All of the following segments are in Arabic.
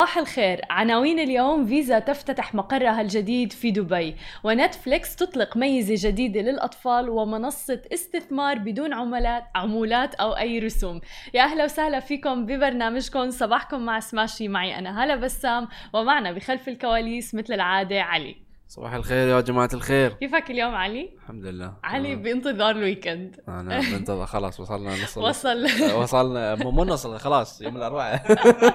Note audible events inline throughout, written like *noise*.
صباح الخير. عناوين اليوم فيزا تفتتح مقرها الجديد في دبي. ونتفليكس تطلق ميزة جديدة للأطفال ومنصة استثمار بدون عملات عمولات أو أي رسوم. يا أهلا وسهلا فيكم ببرنامجكم. صباحكم مع سماشي. معي أنا هلا بسام ومعنا بخلف الكواليس مثل العادة علي. صباح الخير يا جماعة الخير. كيفك اليوم علي؟ الحمد لله. علي بانتظار ال weekend. أنا بنتظر خلاص وصلنا نصل *laughs* وصل. *laughs* وصلنا. مو نصل خلاص يوم الأربعاء.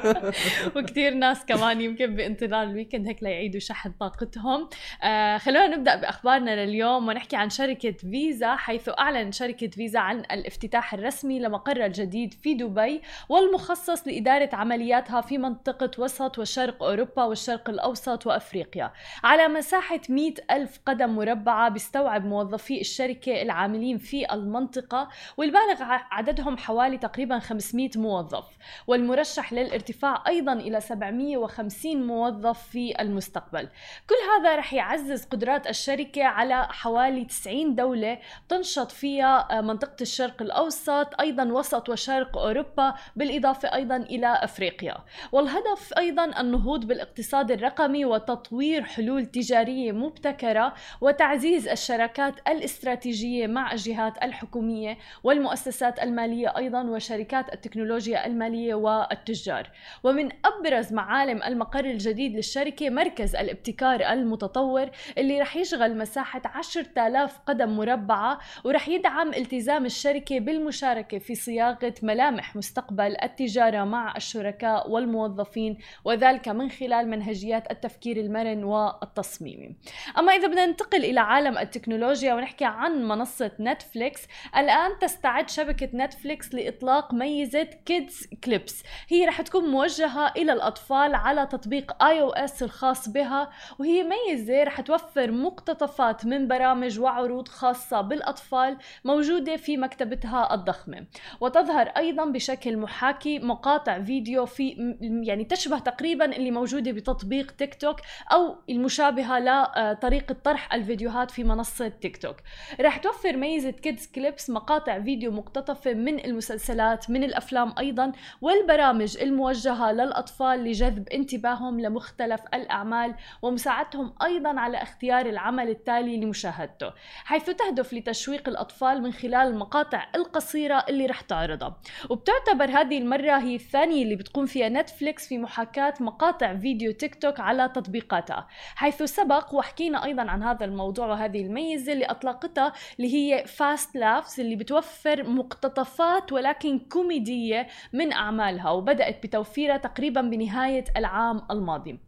*laughs* وكثير ناس كمان يمكن بانتظار الويكند هيك ليعيدوا شحن طاقتهم. آه خلونا نبدأ بأخبارنا لليوم ونحكي عن شركة فيزا حيث أعلن شركة فيزا عن الافتتاح الرسمي لمقرها الجديد في دبي والمخصص لإدارة عملياتها في منطقة وسط وشرق أوروبا والشرق الأوسط وأفريقيا. على مساحة مساحة 100 ألف قدم مربعة بيستوعب موظفي الشركة العاملين في المنطقة والبالغ عددهم حوالي تقريبا 500 موظف. والمرشح للارتفاع أيضا إلى 750 موظف في المستقبل. كل هذا رح يعزز قدرات الشركة على حوالي 90 دولة تنشط فيها منطقة الشرق الأوسط أيضا وسط وشرق أوروبا بالإضافة أيضا إلى أفريقيا. والهدف أيضا النهوض بالاقتصاد الرقمي وتطوير حلول تجارية استثمارية مبتكرة وتعزيز الشراكات الاستراتيجية مع الجهات الحكومية والمؤسسات المالية أيضا وشركات التكنولوجيا المالية والتجار. ومن أبرز معالم المقر الجديد للشركة مركز الابتكار المتطور اللي رح يشغل مساحة 10000 قدم مربعة ورح يدعم التزام الشركة بالمشاركة في صياغة ملامح مستقبل التجارة مع الشركاء والموظفين وذلك من خلال منهجيات التفكير المرن والتصميم. أما إذا بدنا ننتقل إلى عالم التكنولوجيا ونحكي عن منصة نتفليكس الآن تستعد شبكة نتفليكس لإطلاق ميزة Kids Clips. هي رح تكون موجهة إلى الأطفال على تطبيق آي أو إس الخاص بها وهي ميزة رح توفر مقتطفات من برامج وعروض خاصة بالأطفال موجودة في مكتبتها الضخمة. وتظهر أيضا بشكل محاكي مقاطع فيديو في يعني تشبه تقريبا اللي موجودة بتطبيق تيك توك أو المشابهه لطريقة طرح الفيديوهات في منصة تيك توك رح توفر ميزة Kids Clips مقاطع فيديو مقتطفة من المسلسلات من الأفلام أيضا والبرامج الموجهة للأطفال لجذب انتباههم لمختلف الأعمال ومساعدتهم أيضا على اختيار العمل التالي لمشاهدته. حيث تهدف لتشويق الأطفال من خلال المقاطع القصيرة اللي رح تعرضها. وبتعتبر هذه المرة هي الثانية اللي بتقوم فيها نتفليكس في محاكاة مقاطع فيديو تيك توك على تطبيقاتها حيث سبق سبق وحكينا أيضا عن هذا الموضوع وهذه الميزة اللي أطلقتها اللي هي Fast Laughs اللي بتوفر مقتطفات ولكن كوميدية من أعمالها وبدأت بتوفيرها تقريبا بنهاية العام الماضي.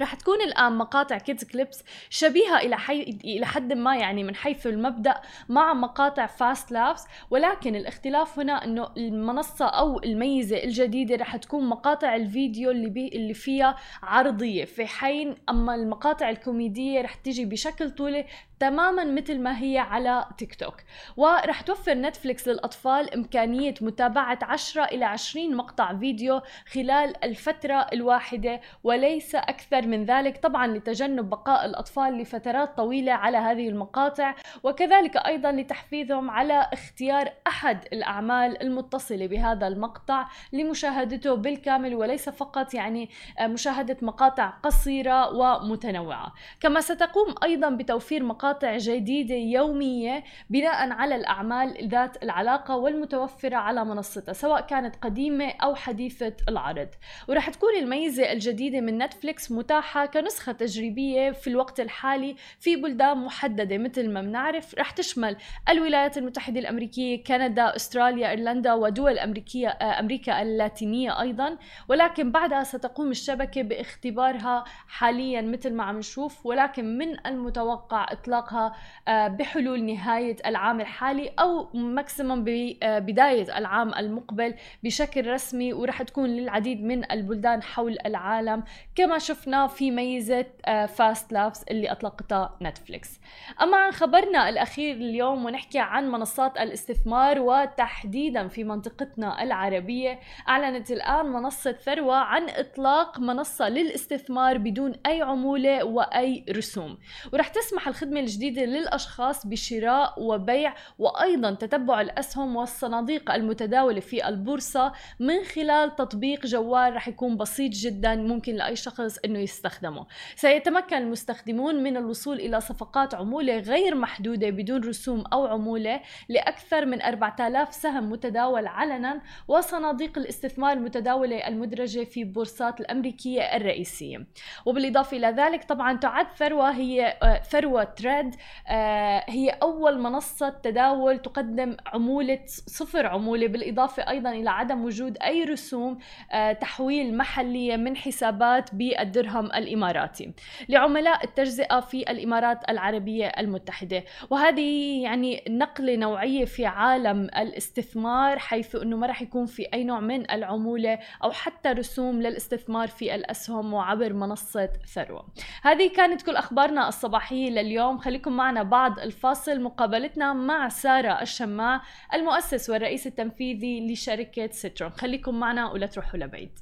رح تكون الآن مقاطع Kids Clips شبيهة إلى حي... إلى حد ما يعني من حيث المبدأ مع مقاطع Fast Laughs ولكن الاختلاف هنا إنه المنصة أو الميزة الجديدة رح تكون مقاطع الفيديو اللي بي... اللي فيها عرضية في حين أما المقاطع الكوميدية رح تيجي بشكل طولي تماما مثل ما هي على تيك توك. ورح توفر نتفليكس للأطفال إمكانية متابعة 10 إلى 20 مقطع فيديو خلال الفترة الواحدة وليس أكثر من ذلك طبعا لتجنب بقاء الأطفال لفترات طويلة على هذه المقاطع وكذلك أيضا لتحفيزهم على اختيار أحد الأعمال المتصلة بهذا المقطع لمشاهدته بالكامل وليس فقط يعني مشاهدة مقاطع قصيرة ومتنوعة. كما ستقوم أيضا بتوفير مقاطع مقاطع جديدة يومية بناء على الأعمال ذات العلاقة والمتوفرة على منصتها سواء كانت قديمة أو حديثة العرض. ورح تكون الميزة الجديدة من نتفليكس متاحة كنسخة تجريبية في الوقت الحالي في بلدان محددة. مثل ما بنعرف رح تشمل الولايات المتحدة الأمريكية كندا أستراليا إيرلندا ودول أمريكية أمريكا اللاتينية أيضا. ولكن بعدها ستقوم الشبكة باختبارها حاليا مثل ما عم نشوف. ولكن من المتوقع إطلاق إطلاقها آه، بحلول نهاية العام الحالي أو ماكسيموم ببداية العام المقبل بشكل رسمي ورح تكون للعديد من البلدان حول العالم. كما شفنا في ميزة Fast آه، Laughs اللي أطلقتها نتفليكس أما عن خبرنا الأخير اليوم ونحكي عن منصات الاستثمار وتحديدا في منطقتنا العربية أعلنت الآن منصة ثروة عن إطلاق منصة للاستثمار بدون أي عمولة وأي رسوم. ورح تسمح الخدمة الجديدة للأشخاص بشراء وبيع وأيضا تتبع الأسهم والصناديق المتداولة في البورصة من خلال تطبيق جوال رح يكون بسيط جدا ممكن لأي شخص أنه يستخدمه. سيتمكن المستخدمون من الوصول إلى صفقات عمولة غير محدودة بدون رسوم أو عمولة لأكثر من 4000 سهم متداول علنا وصناديق الاستثمار المتداولة المدرجة في بورصات الأمريكية الرئيسية. وبالإضافة إلى ذلك طبعا تعد ثروة هي آه، ثروة تريد آه، هي أول منصة تداول تقدم عمولة صفر عمولة بالإضافة أيضا إلى عدم وجود أي رسوم آه، تحويل محلية من حسابات بالدرهم الإماراتي لعملاء التجزئة في الإمارات العربية المتحدة. وهذه يعني نقلة نوعية في عالم الاستثمار حيث أنه ما راح يكون في أي نوع من العمولة أو حتى رسوم للاستثمار في الأسهم وعبر منصة ثروة. هذه كانت كل أخبارنا الصباحية لليوم. خليكم معنا بعد الفاصل. مقابلتنا مع سارة الشماع المؤسس والرئيس التنفيذي لشركة سترون. خليكم معنا ولا تروحوا لبعيد.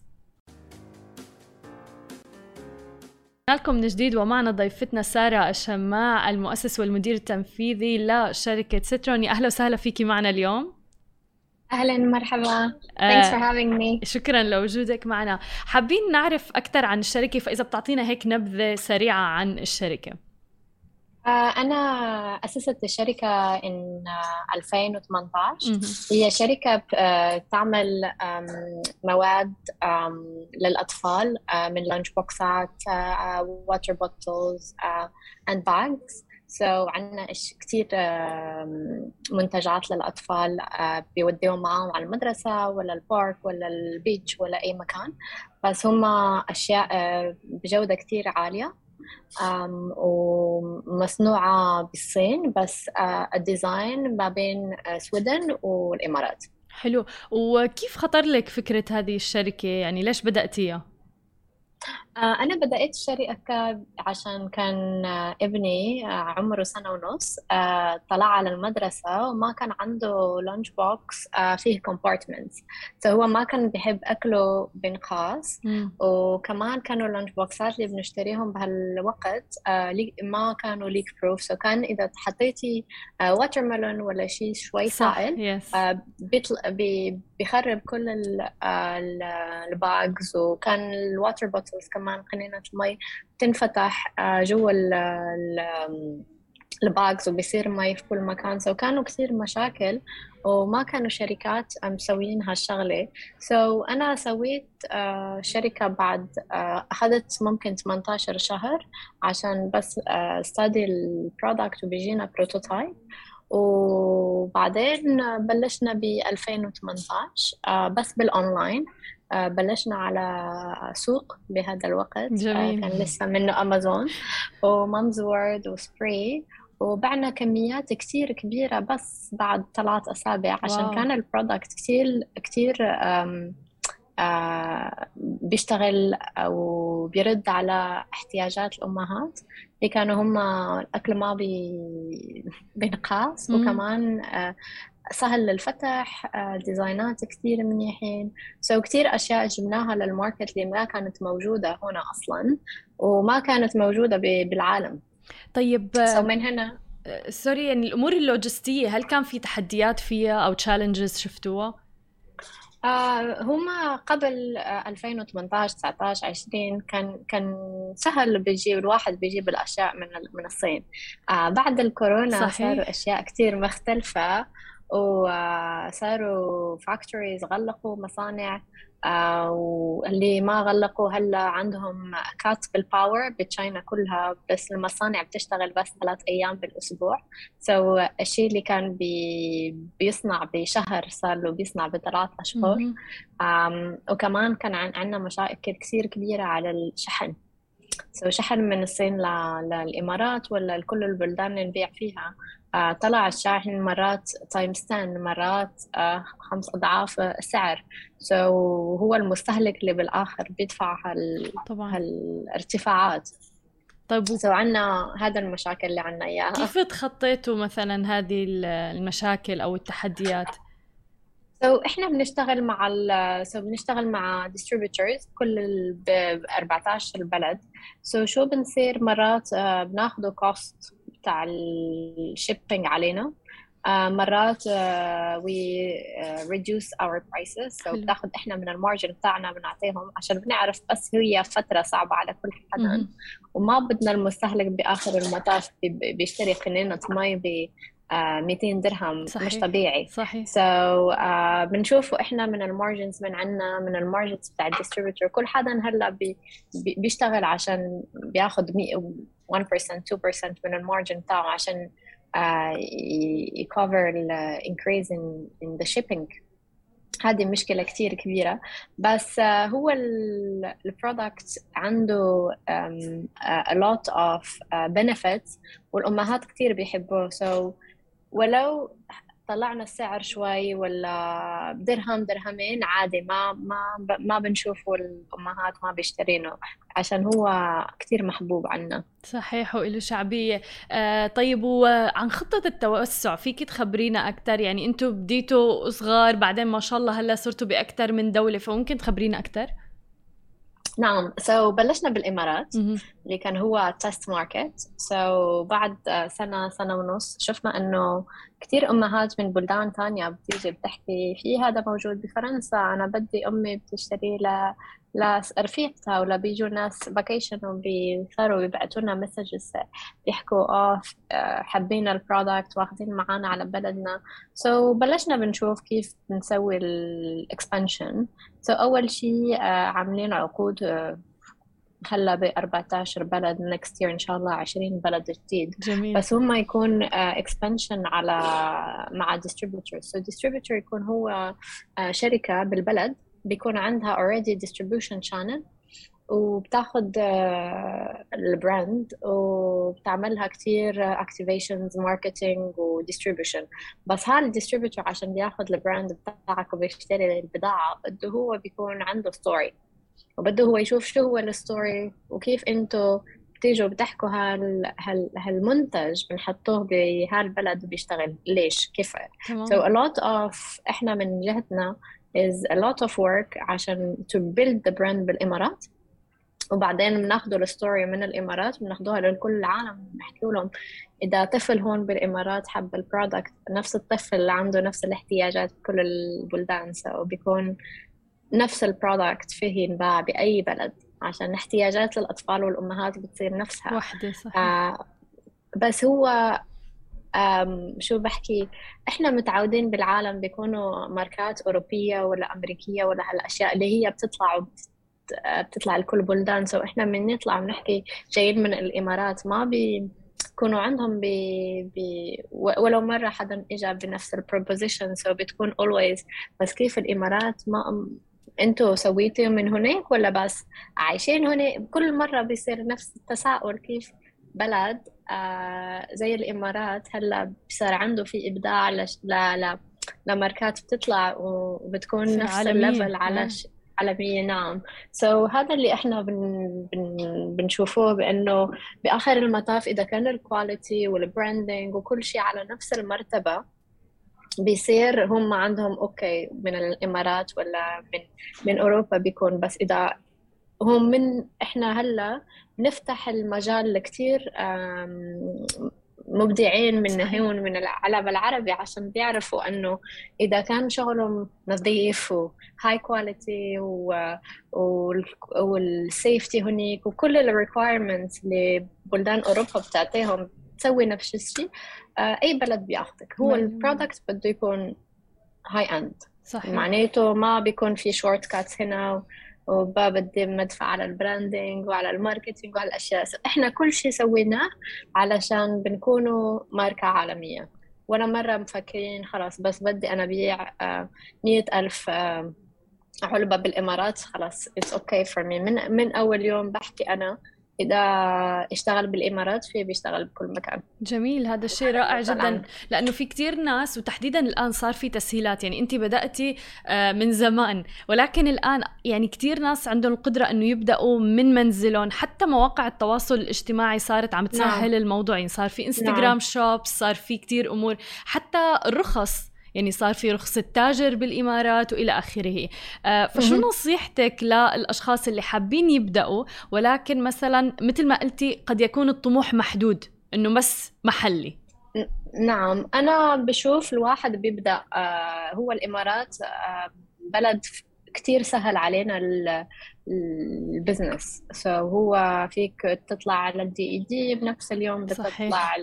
لكم من جديد ومعنا ضيفتنا سارة الشماع المؤسس والمدير التنفيذي لشركة سترون. يا أهلا وسهلا فيكي معنا اليوم. أهلا مرحبا thanks for having me. شكرا لوجودك معنا. حابين نعرف أكثر عن الشركة؟ فإذا بتعطينا هيك نبذة سريعة عن الشركة. آه، أنا أسست الشركة in 2018 هي شركة آه، تعمل مواد للأطفال آه، من lunch بوكسات water bottles and bags so عندنا كثير منتجات للأطفال بيوديهم معهم على المدرسة ولا ال park ولا ال beach ولا أي مكان. بس هم أشياء بجودة كثير عالية. ومصنوعة بالصين بس ال design ما بين Sweden والإمارات. حلو. وكيف خطر لك فكرة هذه الشركة؟ يعني ليش بدأتيها؟ آه، أنا بدأت الشركة عشان كان آه، ابني آه، عمره سنة ونص طلع على المدرسة وما كان عنده lunch box فيه compartments فهو ما كان بيحب أكله بنقاص وكمان كانوا ال lunch بوكسات اللي بنشتريهم بهالوقت ما كانوا leak proof so كان إذا حطيتي watermelon ولا شيء شوي سائل بيخرب كل ال bags. وكان ال water bottles كمان قنينة المي تنفتح آه، جوا ال bags وبيصير مي في كل مكان. so كانوا كثير مشاكل وما كانوا شركات مسويين هالشغلة. so so أنا سويت uh, شركة بعد uh, أخذت ممكن 18 شهر عشان بس study ال product وبيجينا prototype وبعدين بلشنا ب 2018 بس بالأونلاين آه، بلشنا على سوق بهذا الوقت آه، جميل. كان لسه منه أمازون ومامز وورد وسبريد وبعنا كميات كتير كبيرة بس بعد ثلاث أسابيع عشان واو. كان ال product كتير آه بيشتغل أو بيرد على احتياجات الأمهات. اللي كانوا هم الأكل ما بي *laughs* بنقاس وكمان آه سهل للفتح آه، designات كثير منيحين so كثير أشياء جبناها لل market اللي ما كانت موجودة هنا أصلا وما كانت موجودده بالعالم. طيب so من هنا sorry يعني الأمور اللوجستية هل كان في تحديات فيها أو challenges شفتوها؟ آه هم قبل 2018 19 20 كان كان سهل بيجيب الواحد بيجيب الاشياء من من الصين آه بعد الكورونا صحيح. صاروا أشياء كثير مختلفة وصاروا factories غلقوا مصانع آه، واللي ما غلقوا هلا عندهم cut بال power ب China كلها بس المصانع بتشتغل بس ثلاث أيام بالاسبوع so الشيء اللي كان بي بيصنع بشهر صار له بيصنع بثلاث أشهر. وكمان كان عندنا مشاكل كثير كبيرة على الشحن. so شحن من الصين للإمارات ولا لكل البلدان اللي نبيع فيها؟ آه، طلع الشاحن مرات times 10 مرات آه، خمس أضعاف السعر. so هو المستهلك اللي بالآخر بيدفع هال... طبعا. هالارتفاعات. طيب سو so عنا هذا المشاكل اللي عنا إياها. كيف تخطيتوا مثلا هذه المشاكل أو التحديات؟ so, إحنا بنشتغل مع ال so, بنشتغل مع distributors كل ب 14 بلد so, شو بنصير مرات؟ uh, بناخذوا cost تاع ال shipping علينا. آه، مرات we reduce our prices so بتاخذ إحنا من ال margin بتاعنا بنعطيهم عشان بنعرف بس هي فترة صعبة على كل حدا. وما بدنا المستهلك بآخر المطاف بيشتري قنينة مي 200 درهم صحيح. مش طبيعي. صحيح. so, uh, بنشوفه إحنا من ال margins من عنا من ال margins بتاع ال distributor كل حدا هلأ بي بيشتغل عشان بياخذ 1% 2% من ال margin بتاعه عشان uh, يكفر ال increase in, in the shipping. هذه مشكلة كتير كبيرة. بس uh, هو ال product عنده um, a lot of uh, benefits والأمهات كتير بيحبوه. So ولو طلعنا السعر شوي ولا درهم درهمين عادي ما ما ما بنشوفه الامهات ما بيشترينه عشان هو كثير محبوب عنا. صحيح وله شعبية. آه طيب وعن خطة التوسع فيك تخبرينا أكثر يعني أنتم بديتوا صغار بعدين ما شاء الله هلأ صرتوا بأكثر من دولة فممكن تخبرينا أكثر؟ نعم so, بلشنا بالإمارات اللي كان هو test market so بعد سنة سنة ونص شفنا إنه كثير أمهات من بلدان ثانية بتيجي بتحكي في هذا موجود بفرنسا أنا بدي أمي بتشتري ل لرفيقتها ولا بيجوا ناس vacation وبيصاروا بيبعتوا لنا messages بيحكوا آه حابين ال product واخذين معانا على بلدنا. so بلشنا بنشوف كيف بنسوي ال expansion so أول شيء آه، عاملين عقود آه، هلا ب 14 بلد next year إن شاء الله 20 بلد جديد. جميل. بس هم يكون expansion على مع distributor so distributor يكون هو آه، شركة بالبلد. بيكون عندها already distribution channel وبتاخد آه، ال brand وبتعملها كتير activations marketing و distribution بس هذا ال distributor عشان بياخد ال brand بتاعك وبيشتري البضاعة بده هو بيكون عنده story وبده هو يشوف شو هو ال story وكيف انتو بتيجوا بتحكوا هال هال هالمنتج بنحطوه بهالبلد وبيشتغل ليش؟ كيف؟ تمام. so a lot of إحنا من جهتنا is a lot of work عشان to build the brand بالإمارات. وبعدين بناخذوا ال story من الإمارات بناخذوها لكل العالم بنحكي لهم إذا طفل هون بالإمارات حب ال product نفس الطفل اللي عنده نفس الاحتياجات بكل البلدان so بيكون نفس ال product فيه ينباع بأي بلد عشان احتياجات الأطفال والأمهات بتصير نفسها. وحدة صحيح. آه بس هو شو بحكي إحنا متعودين بالعالم بيكونوا ماركات أوروبية ولا أمريكية ولا هالأشياء اللي هي بتطلع بتطلع لكل بلدان so إحنا من نطلع بنحكي جايين من الإمارات ما بي بيكونوا عندهم ب... ب... ولو مرة حدا إجا بنفس ال proposition so بتكون always بس كيف الإمارات ما أنتوا سويتوا من هناك ولا بس عايشين هنا كل مرة بيصير نفس التساؤل كيف بلد آه زي الإمارات هلا صار عنده في إبداع. ل... ل... لماركات بتطلع وبتكون نفس ال level على ش... عالمية نعم so, هذا اللي إحنا بن... بن... بنشوفه بأنه بآخر المطاف إذا كان ال quality وال branding وكل شيء على نفس المرتبة بيصير هم عندهم okay من الإمارات ولا من من أوروبا بيكون بس إذا هم من إحنا هلا نفتح المجال لكثير مبدعين من هون من العالم العربي عشان بيعرفوا إنه إذا كان شغلهم نظيف وهاي quality وال safety هنيك وكل ال requirements اللي بلدان أوروبا بتعطيهم تسوي نفس الشيء آه، أي بلد بياخذك هو ال product بده يكون high end صحيح. معناته ما بيكون في shortcuts هنا وبدي ندفع على ال branding وعلى ال marketing وعلى الأشياء. إحنا كل شيء سويناه علشان بنكونوا ماركة عالمية. ولا مرة مفكرين خلاص بس بدي أنا بيع آه، مية ألف آه، علبة بالإمارات خلاص it's okay for me. من, من أول يوم بحكي أنا إذا اشتغل بالإمارات في بيشتغل بكل مكان. جميل هذا الشيء رائع جدا. لأنه في كثير ناس وتحديدا الآن صار في تسهيلات. يعني أنت بداتي آه، من زمان. ولكن الآن يعني كثير ناس عندهم القدرة إنه يبدأوا من منزلهم. حتى مواقع التواصل الاجتماعي صارت عم تسهل نعم. الموضوع. يعني صار في انستغرام نعم. شوبس صار في كثير أمور. حتى الرخص يعني صار في رخصة تاجر بالإمارات وإلى آخره. آه فشو نصيحتك للأشخاص اللي حابين يبدأوا؟ ولكن مثلا مثل ما قلتي قد يكون الطموح محدود إنه بس محلي. نعم. أنا بشوف الواحد بيبدأ آه، هو الإمارات آه، بلد كتير سهل علينا ال business so هو فيك تطلع على ال DED بنفس اليوم بتطلع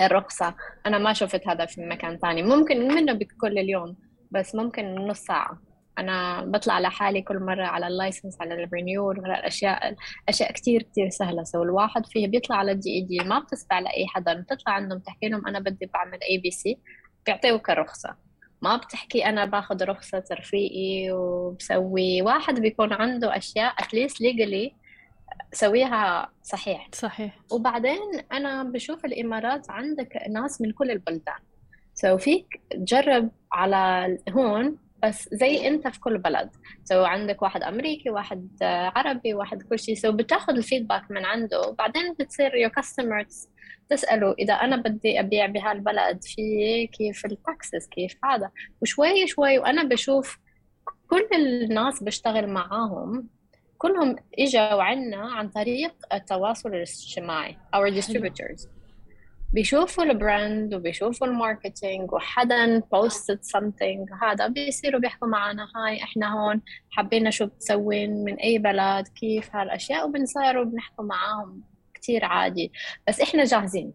الرخصة. أنا ما شفت هذا في مكان ثاني. ممكن منه بكل اليوم بس ممكن نص ساعة. أنا بطلع لحالي كل مرة على ال license على ال renewal على الأشياء أشياء كتير كتير سهلة. so الواحد فيه بيطلع على ال DED ما بتسمع لأي حدا. بتطلع عندهم تحكي لهم أنا بدي بعمل ABC بيعطيوك الرخصة. ما بتحكي أنا باخذ رخصة رفيقي وبسوي. واحد بيكون عنده أشياء at least legally سويها صحيح. صحيح. وبعدين أنا بشوف الإمارات عندك ناس من كل البلدان. so فيك تجرب على هون بس زي أنت في كل بلد. so عندك واحد أمريكي واحد عربي واحد كل شيء so بتاخذ ال feedback من عنده. وبعدين بتصير your customers تسأله إذا أنا بدي أبيع بهالبلد في كيف ال taxes كيف هذا؟ وشوي شوي. وأنا بشوف كل الناس بشتغل معاهم كلهم إجوا عنا عن طريق التواصل الاجتماعي our distributors. بيشوفوا ال brand وبيشوفوا ال marketing وحدا posted something هذا بيصيروا بيحكوا معنا hi إحنا هون حبينا شو بتسوين من أي بلد كيف هالأشياء. وبنصيروا بنحكوا معاهم كتير عادي. بس إحنا جاهزين.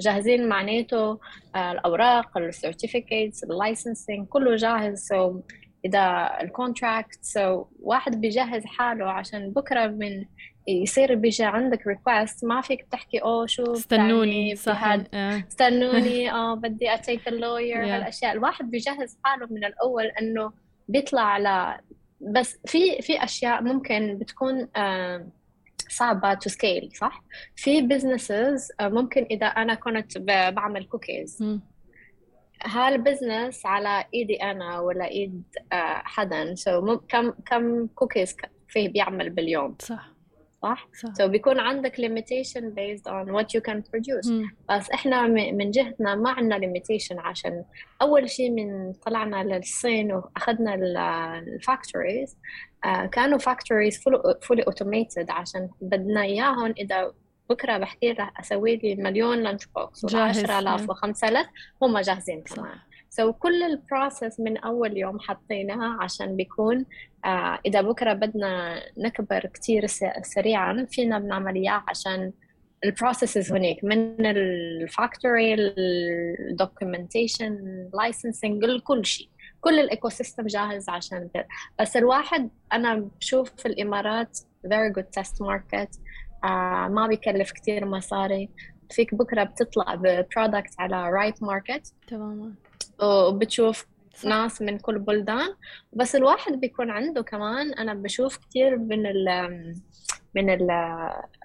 جاهزين معناته آه، الأوراق ال certificates ال licensing كله جاهز. so إذا ال contract so واحد بيجهز حاله عشان بكرة من يصير بيجي عندك request ما فيك تحكي أوه شو استنوني صح آه. استنوني *laughs* آه بدي اتيك اللوير هالأشياء الواحد بيجهز حاله من الأول إنه بيطلع على بس في في أشياء ممكن بتكون آه صعبة to scale صح؟ في businesses آه، ممكن إذا أنا كنت بعمل cookies هال business على إيدي أنا ولا إيد آه، حدا so so كم كم كوكيز فيه بيعمل باليوم صح صح؟ صح. So بيكون عندك limitation based on what you can produce م. بس إحنا من جهتنا ما عندنا limitation عشان أول شيء من طلعنا للصين وأخذنا ال factories آه كانوا factories fully automated عشان بدنا إياهم إذا بكرة بحكي له أسوي لي مليون lunch box و 10000 و 5000 هم جاهزين كمان. so so, كل ال process من أول يوم حطيناها عشان بيكون آه إذا بكرة بدنا نكبر كثير سريعا فينا بنعمل إياه عشان ال processes هناك من ال factory ال documentation licensing كل شيء. كل ال ecosystem جاهز عشان بس الواحد أنا بشوف في الإمارات very good test market. آه ما بيكلف كثير مصاري. فيك بكرة بتطلع ب product على right market تماما. وبتشوف صح. ناس من كل بلدان. بس الواحد بيكون عنده كمان أنا بشوف كثير من ال من ال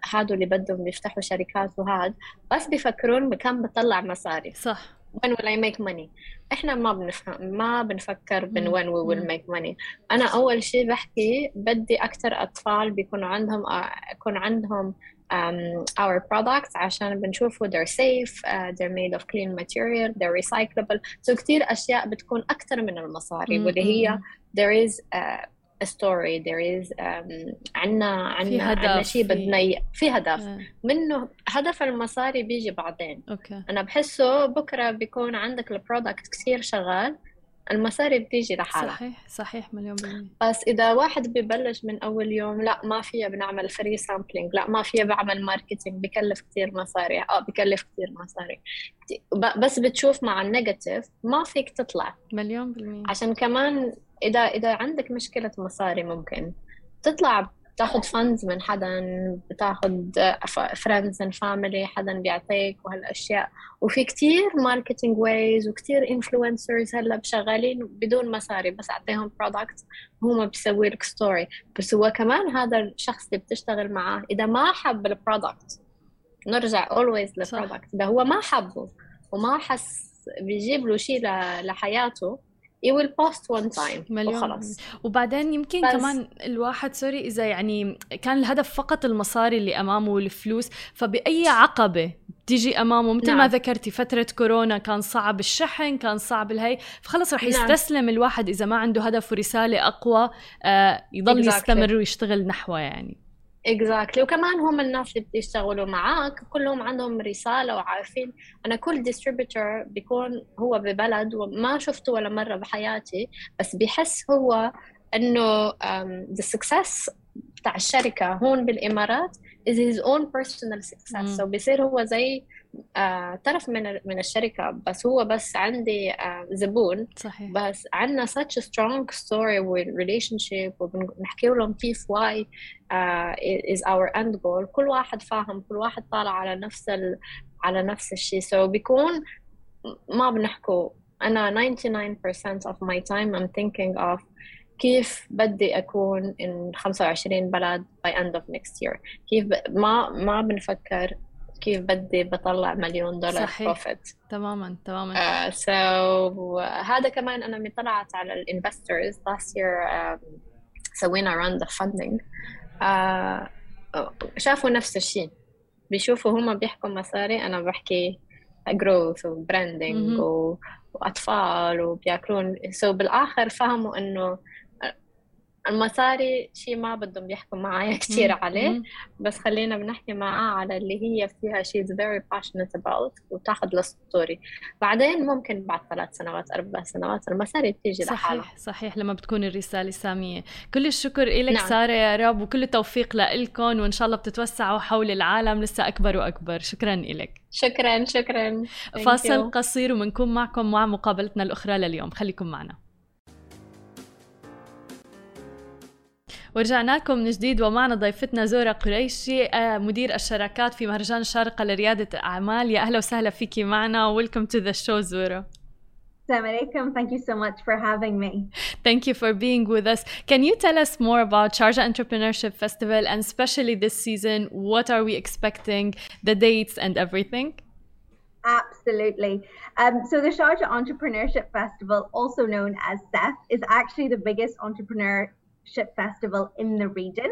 هادو اللي بدهم يفتحوا شركات وهاد بس بيفكرون بكم بطلع مصاري. صح. when will I make money احنا ما بنفهم ما بنفكر بن when we will make money انا اول شيء بحكي بدي اكثر اطفال بيكون عندهم آه، يكون عندهم um, our products عشان بنشوفه they're safe uh, they're made of clean material they're recyclable so كثير اشياء بتكون اكثر من المصاري واللي هي there is uh, story. There is um, عنا عنا عنا شيء بدنا ي... في هدف. آه. منه هدف المصاري بيجي بعدين. okay. أنا بحسه بكرة بيكون عندك ال product كثير شغال المصاري بتيجي لحالها. صحيح صحيح مليون بالمية. بس إذا واحد ببلش من أول يوم لا ما فيها بنعمل free sampling لا ما فيها بعمل marketing بكلف كثير مصاري. آه بكلف كثير مصاري. بس بتشوف مع ال negative ما فيك تطلع. مليون بالمية. عشان كمان إذا إذا عندك مشكلة مصاري ممكن تطلع بتاخذ funds من حدا بتاخذ friends and family حدا بيعطيك وهالأشياء. وفي كتير marketing ways وكتير influencers هلأ شغالين بدون مصاري بس أعطيهم product هو بيسوي لك story بس هو كمان هذا الشخص اللي بتشتغل معاه إذا ما حب ال product نرجع always لل product إذا هو ما حبه وما حس بيجيب له شيء لحياته you will post one time مليون وخلاص وبعدين يمكن بس. كمان الواحد sorry إذا يعني كان الهدف فقط المصاري اللي أمامه والفلوس فبأي عقبة تيجي أمامه مثل نعم. ما ذكرتي فترة كورونا كان صعب الشحن كان صعب الهي فخلص رح نعم. يستسلم نعم. الواحد إذا ما عنده هدف ورسالة أقوى آه يضل exactly. يستمر ويشتغل نحوه يعني exactly وكمان هم الناس اللي بيشتغلوا معك كلهم عندهم رسالة وعارفين. أنا كل distributor بيكون هو ببلد وما شفته ولا مرة بحياتي بس بيحس هو إنه the success بتاع الشركة هون بالإمارات is his own personal success. so بيصير هو زي طرف من من الشركة بس هو بس عندي آه زبون. صحيح. بس عندنا such a strong story with relationship وبنحكي لهم كيف why uh, is our end goal. كل واحد فاهم كل واحد طالع على نفس ال... على نفس الشيء. So بيكون ما بنحكوا. أنا 99% of my time I'm thinking of كيف بدي أكون in 25 بلد by end of next year. كيف ب... ما ما بنفكر كيف بدي بطلع مليون دولار صحيح. profit تماما تماما. uh, so هذا كمان من طلعت على ال investors last year um, سوينا of funding. uh, شافوا نفس الشيء. بيشوفوا هم بيحكوا مصاري أنا بحكي growth و branding مهم. و... وأطفال وبياكلون. So بالآخر فهموا إنه المصاري شيء ما بدهم يحكوا معايا *laughs* كثير. عليه. بس خلينا بنحكي معاه على اللي هي فيها she's very passionate about وتاخذ للستوري بعدين ممكن بعد ثلاث سنوات أربع سنوات المصاري بتيجي لحالها صحيح صحيح لما بتكون الرسالة سامية كل الشكر إلك نعم. سارة يا رب وكل التوفيق لإلكم وإن شاء الله بتتوسعوا حول العالم لسه أكبر وأكبر شكرا إلك شكرا شكرا فاصل. قصير ومنكون معكم مع مقابلتنا الأخرى لليوم خليكم معنا ورجعنا لكم من جديد ومعنا ضيفتنا زورا قريشي آه، مدير الشراكات في مهرجان الشارقة لريادة الأعمال يا أهلا وسهلا فيكي معنا Welcome to the show زورا Assalamu alaikum. Thank you so much for having me. Thank you for being with us. Can you tell us more about Sharjah Entrepreneurship Festival and especially this season? What are we expecting, the dates and everything? Absolutely. Um, so the Sharjah Entrepreneurship Festival, also known as SEF, is actually the biggest entrepreneurship festival in the region.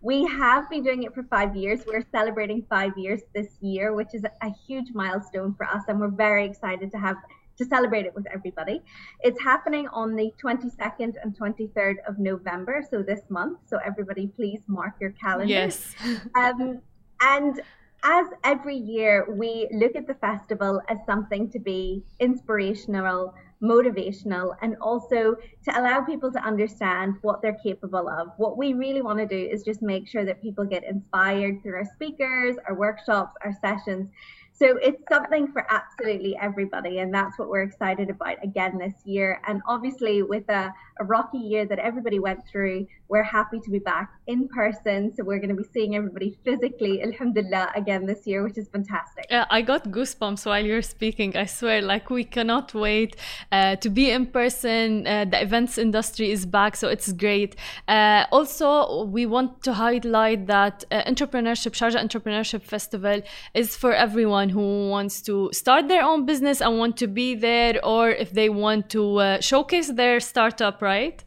We have been doing it for five years. We're celebrating five years this year, which is a huge milestone for us, and we're very excited to have to celebrate it with everybody. It's happening on the 22nd and 23rd of November, so this month. So everybody, please mark your calendars. Yes. *laughs* Um, and as every year, we look at the festival as something to be inspirational, motivational, and also to allow people to understand what they're capable of. What we really want to do is just make sure that people get inspired through our speakers, our workshops, our sessions. So it's something for absolutely everybody, and that's what we're excited about again this year. And obviously, with a, a rocky year that everybody went through, we're happy to be back in person. So we're going to be seeing everybody physically, alhamdulillah, again this year, which is fantastic. Uh, I got goosebumps while you're speaking. I swear, like we cannot wait uh, to be in person. Uh, the events industry is back, so it's great. Uh, also, we want to highlight that uh, entrepreneurship, Sharjah Entrepreneurship Festival, is for everyone who wants to start their own business and want to be there, or if they want to uh, showcase their startup, right?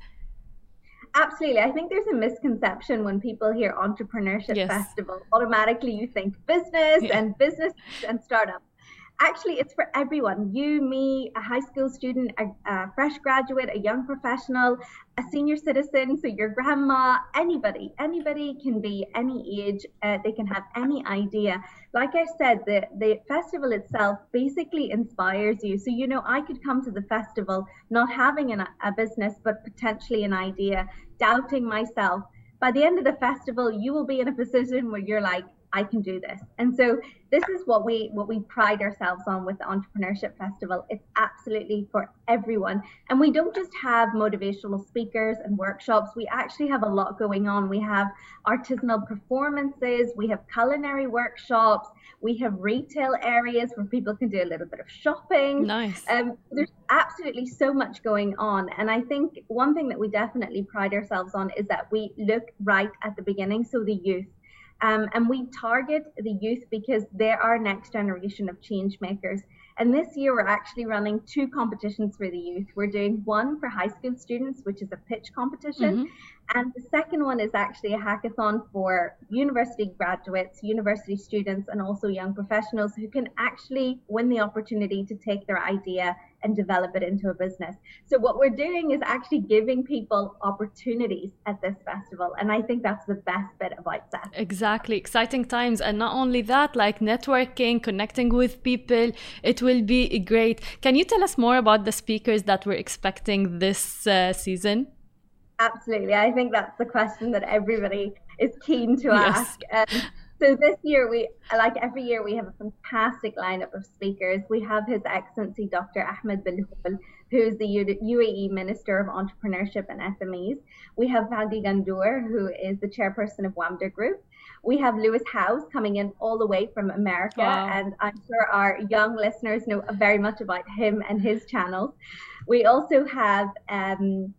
Absolutely. I think there's a misconception when people hear entrepreneurship Yes. festival. Automatically, you think business Yeah. and business and startup. Actually, it's for everyone you, me, a high school student, a, a fresh graduate, a young professional, a senior citizen, so your grandma, anybody. Anybody can be any age, uh, they can have any idea. Like I said, the, the festival itself basically inspires you. So, you know, I could come to the festival not having an, a business, but potentially an idea, doubting myself. By the end of the festival, you will be in a position where you're like, I can do this. And so this is what we what we pride ourselves on with the entrepreneurship festival. It's absolutely for everyone. And we don't just have motivational speakers and workshops. We actually have a lot going on. We have artisanal performances, we have culinary workshops, we have retail areas where people can do a little bit of shopping. Nice. Um, there's absolutely so much going on. And I think one thing that we definitely pride ourselves on is that we look right at the beginning, so the youth. Um, and we target the youth because they're our next generation of change makers. And this year, we're actually running two competitions for the youth. We're doing one for high school students, which is a pitch competition, Mhm. And the second one is actually a hackathon for university graduates, university students, and also young professionals who can actually win the opportunity to take their idea and develop it into a business. So, what we're doing is actually giving people opportunities at this festival. And I think that's the best bit about that. Exactly. Exciting times. And not only that, like networking, connecting with people, it will be great. Can you tell us more about the speakers that we're expecting this uh, season? Absolutely. I think that's the question that everybody is keen to Yes. ask. Um, so this year, we like every year, we have a fantastic lineup of speakers. We have His Excellency Dr. Ahmed Bilhoul, who is the UAE Minister of Entrepreneurship and SMEs. We have Vadi Gandour, who is the chairperson of WAMDA Group. We have Lewis House coming in all the way from America, Wow. and I'm sure our young listeners know very much about him and his channels. We also have um,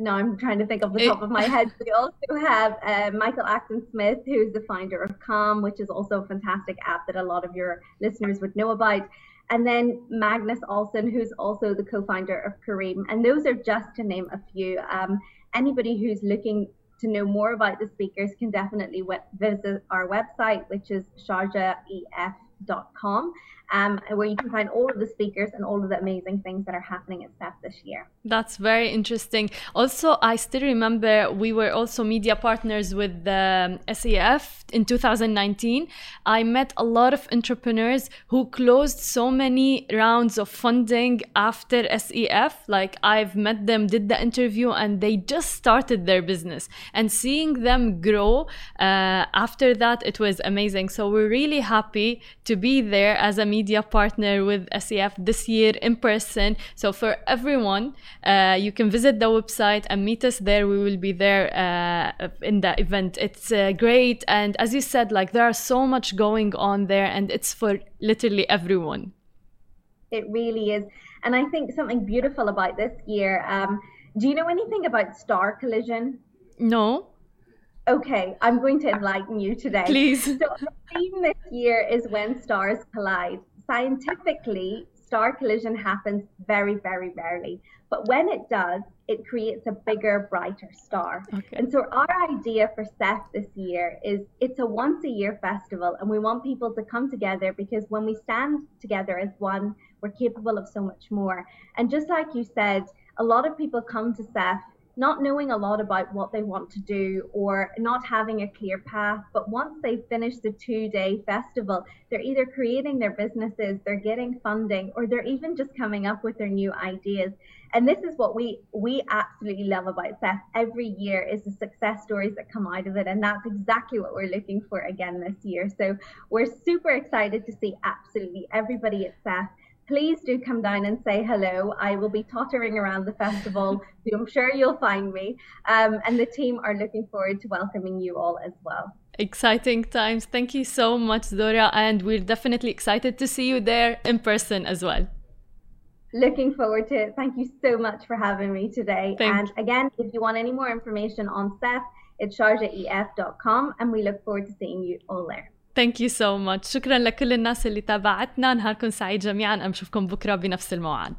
now I'm trying to think off the top of my head. We also have uh, Michael Acton Smith, who's the founder of Calm, which is also a fantastic app that a lot of your listeners would know about. And then Magnus Olson, who's also the co-founder of Kareem. And those are just to name a few. Um, anybody who's looking to know more about the speakers can definitely visit our website, which is sharjaef.com, um, where you can find all of the speakers and all of the amazing things that are happening at SEF this year. That's very interesting. Also, I still remember we were also media partners with the SEF in 2019. I met a lot of entrepreneurs who closed so many rounds of funding after SEF. Like I've met them, did the interview, and they just started their business. And seeing them grow uh, after that, it was amazing. So we're really happy to be there as a media partner with SEF this year in person. So for everyone, uh, you can visit the website and meet us there. We will be there uh, in the event. It's uh, great, and as you said, like there are so much going on there, and it's for literally everyone. It really is. And I think something beautiful about this year. Um, do you know anything about star collision? No, Okay, I'm going to enlighten you today. please. So the theme this year is when stars collide. Scientifically, star collision happens very, very rarely. But when it does, it creates a bigger, brighter star. Okay. And so our idea for SEF this year is it's a once a year festival and we want people to come together because when we stand together as one, we're capable of so much more. And just like you said, a lot of people come to SEF not knowing a lot about what they want to do or not having a clear path. But once they finish the two day festival, they're either creating their businesses, they're getting funding, or they're even just coming up with their new ideas. And this is what we we absolutely love about SEF. Every year is the success stories that come out of it, and that's exactly what we're looking for again this year. So we're super excited to see absolutely everybody at SEF. Please do come down and say hello. I will be tottering around the festival. so I'm sure you'll find me. Um, and the team are looking forward to welcoming you all as well. Exciting times. Thank you so much, Dora, and we're definitely excited to see you there in person as well. Looking forward to it. Thank you so much for having me today. Thank and again, if you want any more information on SEF, it's sharjaef.com and we look forward to seeing you all there. Thank you so much. شكرا لكل الناس اللي تابعتنا. نهاركم سعيد جميعا. أم بكرة بنفس الموعد.